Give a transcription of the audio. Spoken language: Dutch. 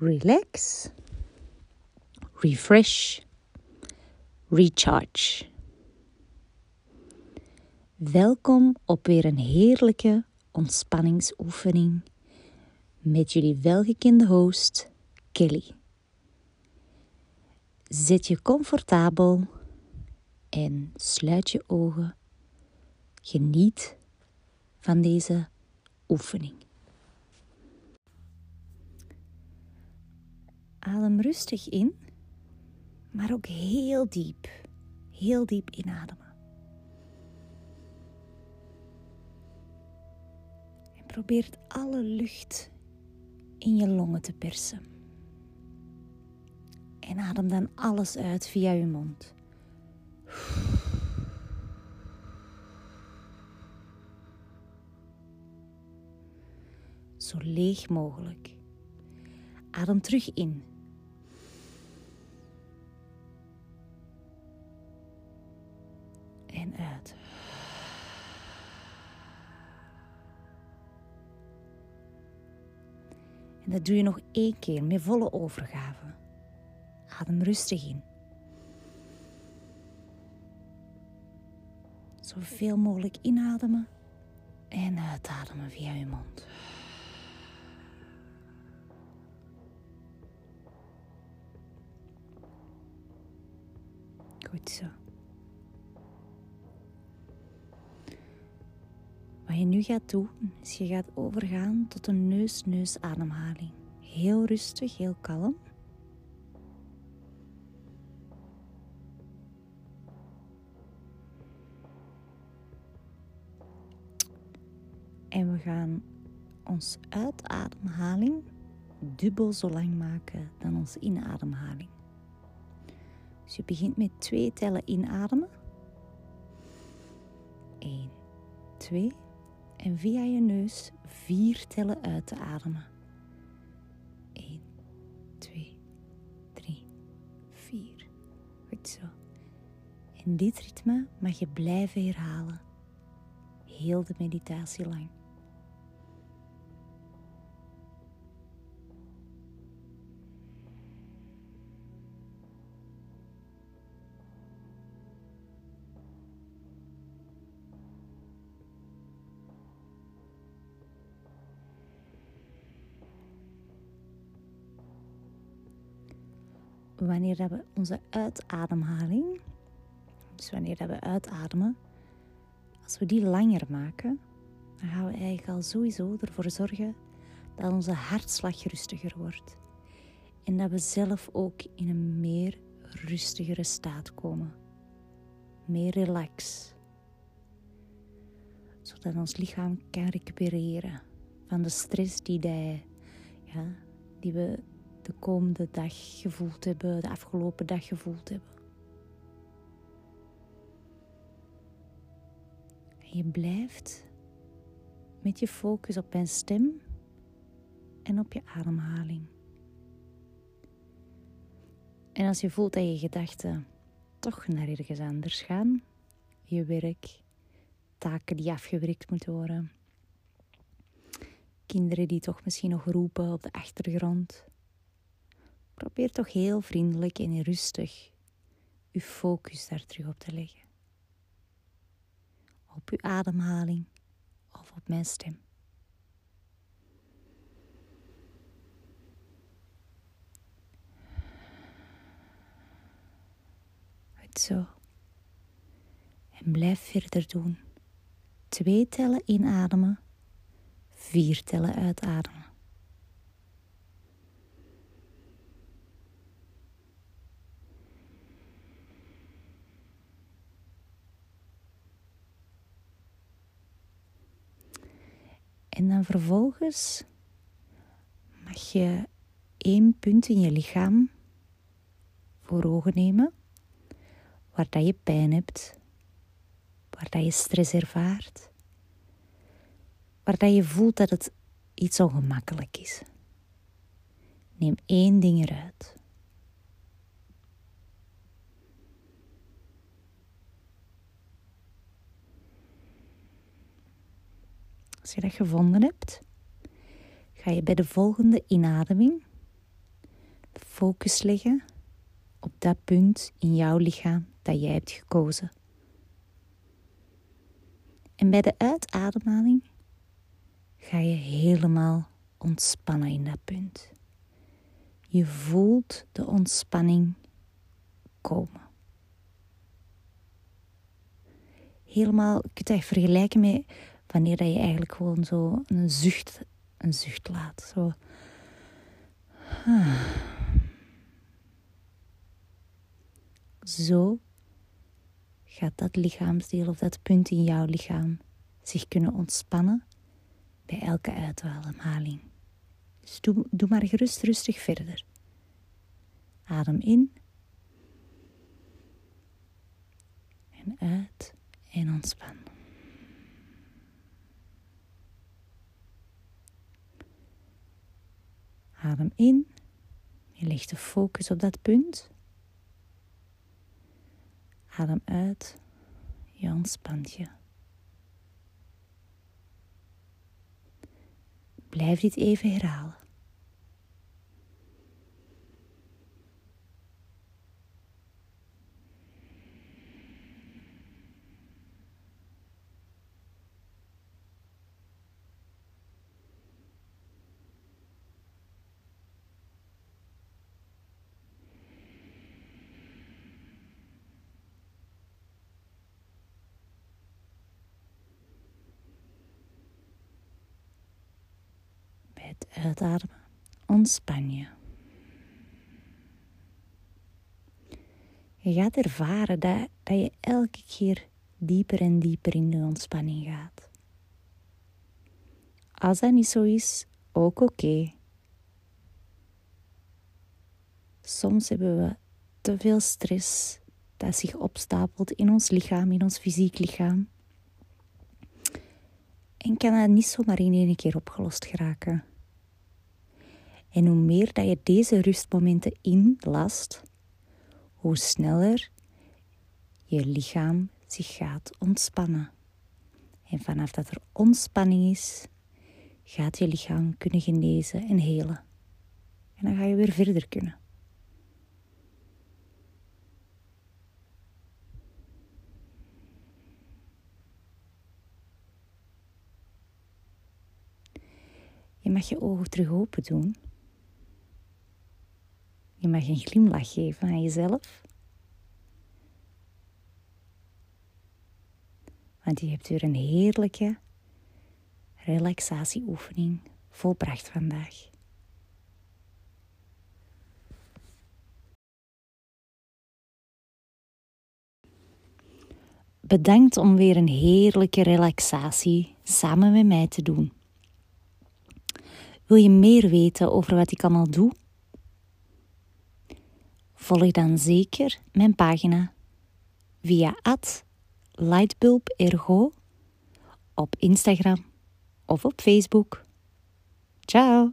relax, refresh, recharge. Welkom op weer een heerlijke ontspanningsoefening met jullie welgekende host Kelly. Zet je comfortabel en sluit je ogen. Geniet van deze oefening. Adem rustig in, maar ook heel diep, heel diep inademen. En probeer alle lucht in je longen te persen. En adem dan alles uit via je mond. Zo leeg mogelijk. Adem terug in. En uit. En dat doe je nog één keer met volle overgave. Adem rustig in. Zoveel mogelijk inademen en uitademen via je mond. Goed zo. Je nu gaat doen, is je gaat overgaan tot een neus-neus ademhaling. Heel rustig, heel kalm. En we gaan ons uitademhaling dubbel zo lang maken dan onze inademhaling. Dus je begint met twee tellen inademen. 1, 2 en via je neus vier tellen uit te ademen. 1, 2, 3, 4. Goed zo. En dit ritme mag je blijven herhalen. Heel de meditatie lang. Wanneer we onze uitademhaling, dus wanneer dat we uitademen, als we die langer maken, dan gaan we eigenlijk al sowieso ervoor zorgen dat onze hartslag rustiger wordt. En dat we zelf ook in een meer rustigere staat komen. Meer relax. Zodat ons lichaam kan recupereren van de stress die, die, ja, die we de komende dag gevoeld hebben, de afgelopen dag gevoeld hebben. En je blijft met je focus op mijn stem en op je ademhaling. En als je voelt dat je gedachten toch naar ergens anders gaan, je werk, taken die afgewerkt moeten worden, kinderen die toch misschien nog roepen op de achtergrond, Probeer toch heel vriendelijk en rustig uw focus daar terug op te leggen. Op uw ademhaling of op mijn stem. Zo. En blijf verder doen. Twee tellen inademen, vier tellen uitademen. En dan vervolgens mag je één punt in je lichaam voor ogen nemen waar dat je pijn hebt, waar dat je stress ervaart, waar dat je voelt dat het iets ongemakkelijk is. Neem één ding eruit. Als je dat gevonden hebt, ga je bij de volgende inademing focus leggen op dat punt in jouw lichaam dat jij hebt gekozen. En bij de uitademhaling ga je helemaal ontspannen in dat punt. Je voelt de ontspanning komen. Helemaal, je kunt dat vergelijken met wanneer dat je eigenlijk gewoon zo een zucht, een zucht laat. Zo. Zo gaat dat lichaamsdeel of dat punt in jouw lichaam zich kunnen ontspannen bij elke uitademhaling. Dus doe, doe maar gerust rustig verder. Adem in en uit en ontspan. Adem in. Je legt de focus op dat punt. Adem uit. Je ontspant je. Blijf dit even herhalen. Het uitademen ontspan je. Je gaat ervaren dat, dat je elke keer dieper en dieper in de ontspanning gaat. Als dat niet zo is, ook oké. Soms hebben we te veel stress dat zich opstapelt in ons lichaam, in ons fysiek lichaam. En kan dat niet zomaar in één keer opgelost geraken. En hoe meer dat je deze rustmomenten inlast, hoe sneller je lichaam zich gaat ontspannen. En vanaf dat er ontspanning is, gaat je lichaam kunnen genezen en helen. En dan ga je weer verder kunnen. Je mag je ogen terug open doen. Je mag een glimlach geven aan jezelf. Want je hebt weer een heerlijke relaxatieoefening volbracht vandaag. Bedankt om weer een heerlijke relaxatie samen met mij te doen. Wil je meer weten over wat ik allemaal doe? Volg dan zeker mijn pagina via lightbulbergo op Instagram of op Facebook. Ciao!